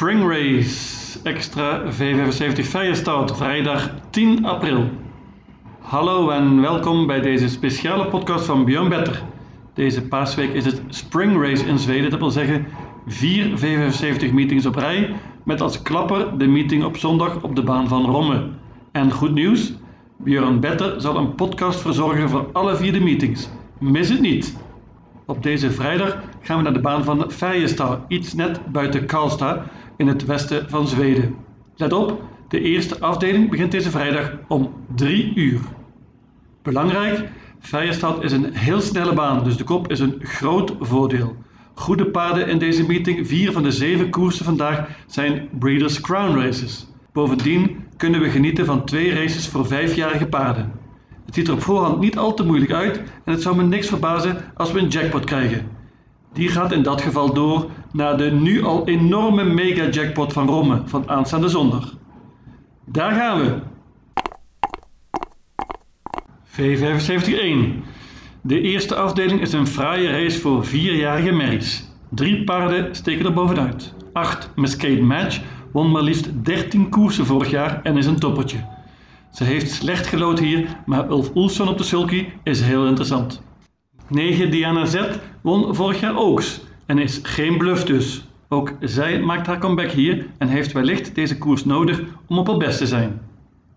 Spring Race Extra V75 Firestart, vrijdag 10 april. Hallo en welkom bij deze speciale podcast van Björn Better. Deze paasweek is het Spring Race in Zweden, dat wil zeggen vier V75 meetings op rij, met als klapper de meeting op zondag op de baan van Romme. En goed nieuws, Björn Better zal een podcast verzorgen voor alle vier de meetings. Mis het niet! Op deze vrijdag gaan we naar de baan van Färjestad, iets net buiten Karlstad in het westen van Zweden. Let op, de eerste afdeling begint deze vrijdag om 3 uur. Belangrijk, Färjestad is een heel snelle baan, dus de kop is een groot voordeel. Goede paarden in deze meeting, vier van de zeven koersen vandaag zijn Breeders' Crown Races. Bovendien kunnen we genieten van twee races voor vijfjarige paarden. Het ziet er op voorhand niet al te moeilijk uit en het zou me niks verbazen als we een jackpot krijgen. Die gaat in dat geval door naar de nu al enorme mega jackpot van Romme van aanstaande zondag. Daar gaan we! V75-1 De eerste afdeling is een fraaie race voor vierjarige merries. Drie paarden steken er bovenuit. 8 Mescade Match won maar liefst 13 koersen vorig jaar en is een toppertje. Ze heeft slecht gelood hier, maar Ulf Oelson op de sulky is heel interessant. 9 Diana Z won vorig jaar Oaks en is geen bluff dus. Ook zij maakt haar comeback hier en heeft wellicht deze koers nodig om op haar best te zijn.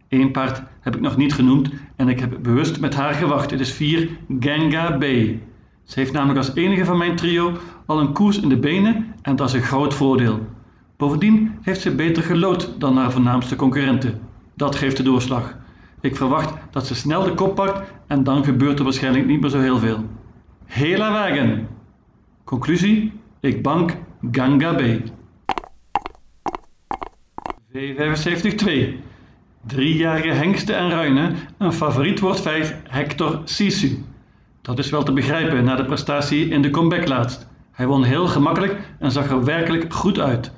Eén paard heb ik nog niet genoemd en ik heb bewust met haar gewacht. Het is 4 Ganga B. Ze heeft namelijk als enige van mijn trio al een koers in de benen en dat is een groot voordeel. Bovendien heeft ze beter gelood dan haar voornaamste concurrenten. Dat geeft de doorslag. Ik verwacht dat ze snel de kop pakt en dan gebeurt er waarschijnlijk niet meer zo heel veel. Hela wagen. Conclusie: ik bank Ganga B. V75-2. Driejarige hengsten en ruinen. Een favoriet wordt 5 Hector Sisu. Dat is wel te begrijpen na de prestatie in de comeback laatst. Hij won heel gemakkelijk en zag er werkelijk goed uit.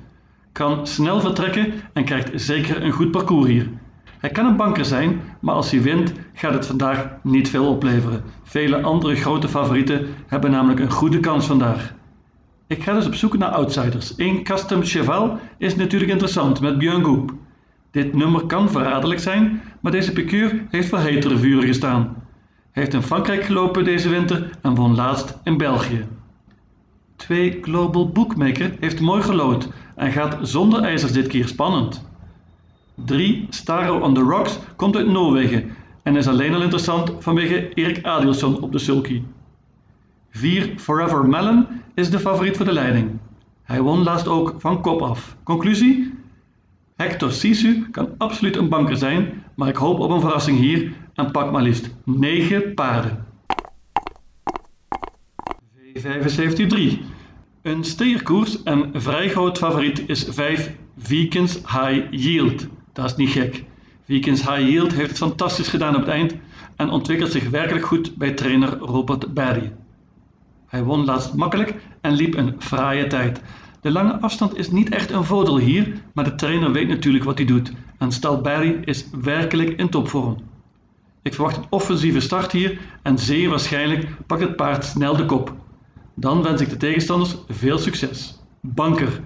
Kan snel vertrekken en krijgt zeker een goed parcours hier. Hij kan een banker zijn, maar als hij wint gaat het vandaag niet veel opleveren. Vele andere grote favorieten hebben namelijk een goede kans vandaag. Ik ga dus op zoek naar outsiders. Eén Custom Cheval is natuurlijk interessant met Björn. Dit nummer kan verraderlijk zijn, maar deze piqueur heeft voor hetere vuren gestaan. Hij heeft in Frankrijk gelopen deze winter en won laatst in België. 2 Global Bookmaker heeft mooi gelood en gaat zonder ijzers dit keer spannend. 3. Staro on the Rocks komt uit Noorwegen en is alleen al interessant vanwege Erik Adielsson op de sulky. 4. Forever Melon is de favoriet voor de leiding. Hij won laatst ook van kop af. Conclusie? Hector Sisu kan absoluut een banker zijn, maar ik hoop op een verrassing hier en pak maar liefst 9 paarden. V75-3 Een steerkoers en vrij groot favoriet is 5 Vikings High Yield. Dat is niet gek. Vikings High Yield heeft het fantastisch gedaan op het eind en ontwikkelt zich werkelijk goed bij trainer Robert Barry. Hij won laatst makkelijk en liep een fraaie tijd. De lange afstand is niet echt een voordeel hier, maar de trainer weet natuurlijk wat hij doet en Stal Barry is werkelijk in topvorm. Ik verwacht een offensieve start hier en zeer waarschijnlijk pakt het paard snel de kop. Dan wens ik de tegenstanders veel succes. Banker,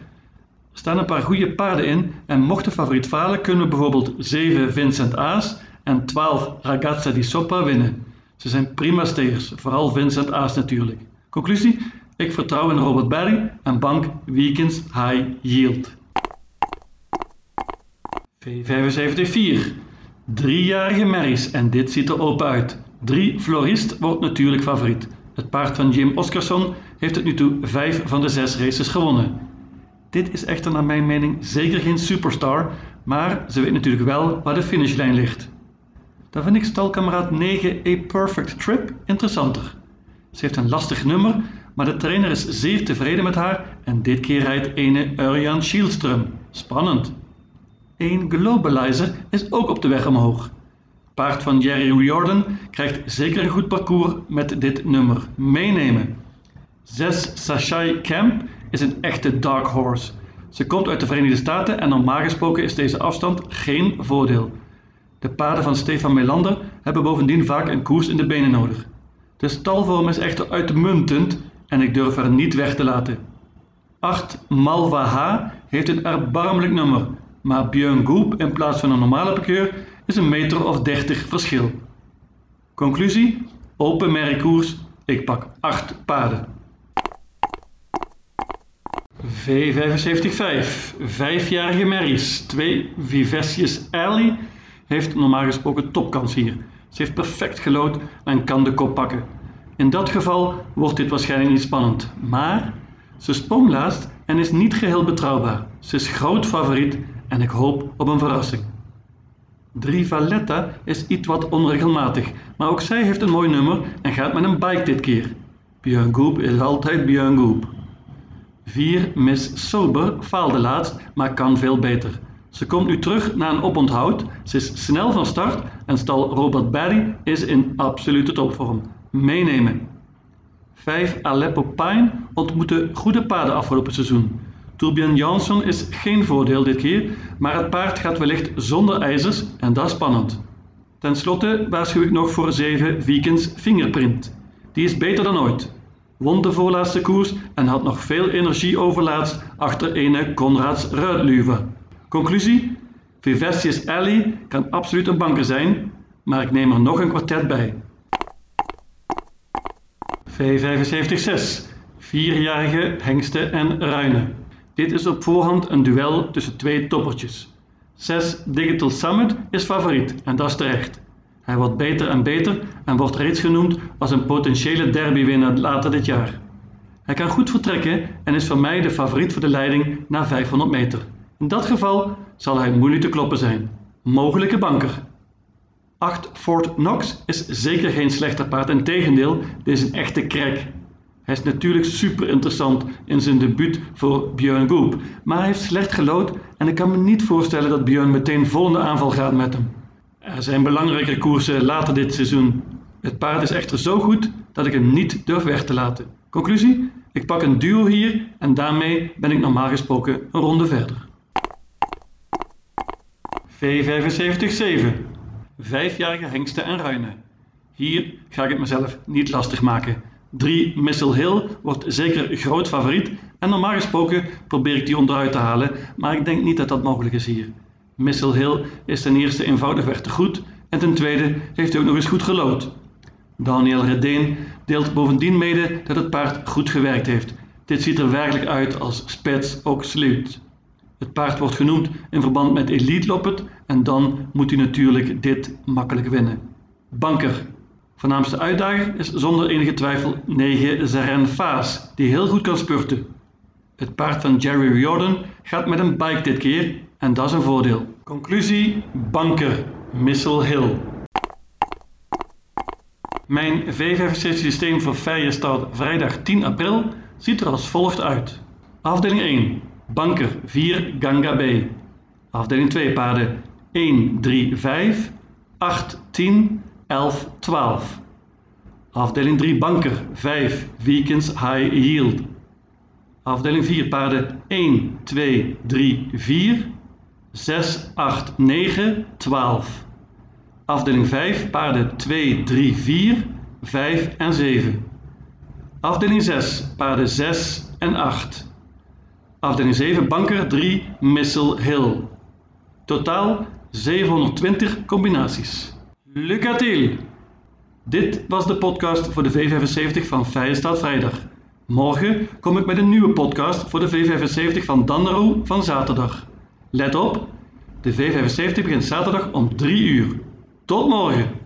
er staan een paar goede paarden in en mocht de favoriet falen kunnen we bijvoorbeeld 7 Vincent Aas en 12 Ragazza di Sopra winnen. Ze zijn prima steers, vooral Vincent Aas natuurlijk. Conclusie? Ik vertrouw in Robert Barry en bank Weekends High Yield. V75-4. Driejarige merries en dit ziet er open uit. 3 Florist wordt natuurlijk favoriet. Het paard van Jim Oscarson heeft tot nu toe 5 van de 6 races gewonnen. Dit is echter naar mijn mening zeker geen superstar, maar ze weet natuurlijk wel waar de finishlijn ligt. Dan vind ik stalkameraad 9 A Perfect Trip interessanter. Ze heeft een lastig nummer, maar de trainer is zeer tevreden met haar en dit keer rijdt ene Urjan Schielström. Spannend. Een Globalizer is ook op de weg omhoog. Paard van Jerry Jordan krijgt zeker een goed parcours met dit nummer. Meenemen. 6 Sashai Camp is een echte dark horse. Ze komt uit de Verenigde Staten en normaal gesproken is deze afstand geen voordeel. De paarden van Stefan Melander hebben bovendien vaak een koers in de benen nodig. De stalvorm is echter uitmuntend en ik durf haar niet weg te laten. 8 Malva H heeft een erbarmelijk nummer, maar Björn Goop in plaats van een normale pikeur is een meter of 30 verschil. Conclusie: open merkkoers, ik pak 8 paarden. V75-5, vijfjarige Marys, 2 Vivesius Alley, heeft normaal gesproken topkans hier. Ze heeft perfect gelood en kan de kop pakken. In dat geval wordt dit waarschijnlijk niet spannend, maar ze sprong laatst en is niet geheel betrouwbaar. Ze is groot favoriet en ik hoop op een verrassing. Valletta is iets wat onregelmatig, maar ook zij heeft een mooi nummer en gaat met een bike dit keer. Björn is altijd Björn. 4 Miss Sober faalde laatst, maar kan veel beter. Ze komt nu terug na een oponthoud, ze is snel van start en stal Robert Barry is in absolute topvorm. Meenemen. 5 Aleppo Pine ontmoette goede paarden afgelopen seizoen. Tourbillon Jansson is geen voordeel dit keer, maar het paard gaat wellicht zonder ijzers en dat is spannend. Ten slotte waarschuw ik nog voor 7 Vikings Fingerprint. Die is beter dan ooit. Won de voorlaatste koers en had nog veel energie overlaatst achter ene Conrads Ruidluwe. Conclusie? Vivestius Alley kan absoluut een banker zijn, maar ik neem er nog een kwartet bij. V75-6 Vierjarige hengsten en ruinen. Dit is op voorhand een duel tussen twee toppertjes. 6 Digital Summit is favoriet en dat is terecht. Hij wordt beter en beter en wordt reeds genoemd als een potentiële derbywinnaar later dit jaar. Hij kan goed vertrekken en is voor mij de favoriet voor de leiding na 500 meter. In dat geval zal hij moeilijk te kloppen zijn. Mogelijke banker. 8 Fort Knox is zeker geen slechter paard, integendeel, dit is een echte krek. Hij is natuurlijk super interessant in zijn debuut voor Björn Goop, maar hij heeft slecht gelood en ik kan me niet voorstellen dat Björn meteen volgende aanval gaat met hem. Er zijn belangrijke koersen later dit seizoen. Het paard is echter zo goed dat ik hem niet durf weg te laten. Conclusie? Ik pak een duo hier en daarmee ben ik normaal gesproken een ronde verder. V75-7 Vijfjarige hengsten en ruinen. Hier ga ik het mezelf niet lastig maken. 3 Missile Hill wordt zeker groot favoriet en normaal gesproken probeer ik die onderuit te halen, maar ik denk niet dat dat mogelijk is hier. Missile Hill is ten eerste eenvoudigweg te goed en ten tweede heeft hij ook nog eens goed gelood. Daniel Redeen deelt bovendien mede dat het paard goed gewerkt heeft. Dit ziet er werkelijk uit als spets ook sluit. Het paard wordt genoemd in verband met Elite Loppet en dan moet hij natuurlijk dit makkelijk winnen. Banker. Voornaamste uitdager is zonder enige twijfel 9 Zeren Faas, die heel goed kan spurten. Het paard van Jerry Riordan gaat met een bike dit keer en dat is een voordeel. Conclusie: Banker, Missile Hill. Mijn V65 systeem voor start vrijdag 10 april ziet er als volgt uit. Afdeling 1, Banker 4 Ganga B. Afdeling 2 paarden 1, 3, 5, 8, 10, 11, 12. Afdeling 3 Banker 5 Weekends High Yield. Afdeling 4 paarden 1, 2, 3, 4, 6, 8, 9, 12. Afdeling 5 paarden 2, 3, 4, 5 en 7. Afdeling 6 paarden 6 en 8. Afdeling 7 banker 3 Missile Hill. Totaal 720 combinaties. Lucatil! Dit was de podcast voor de V75 van Feyenoord Vrijdag. Morgen kom ik met een nieuwe podcast voor de V75 van Danneroe van zaterdag. Let op, de V75 begint zaterdag om 3 uur. Tot morgen!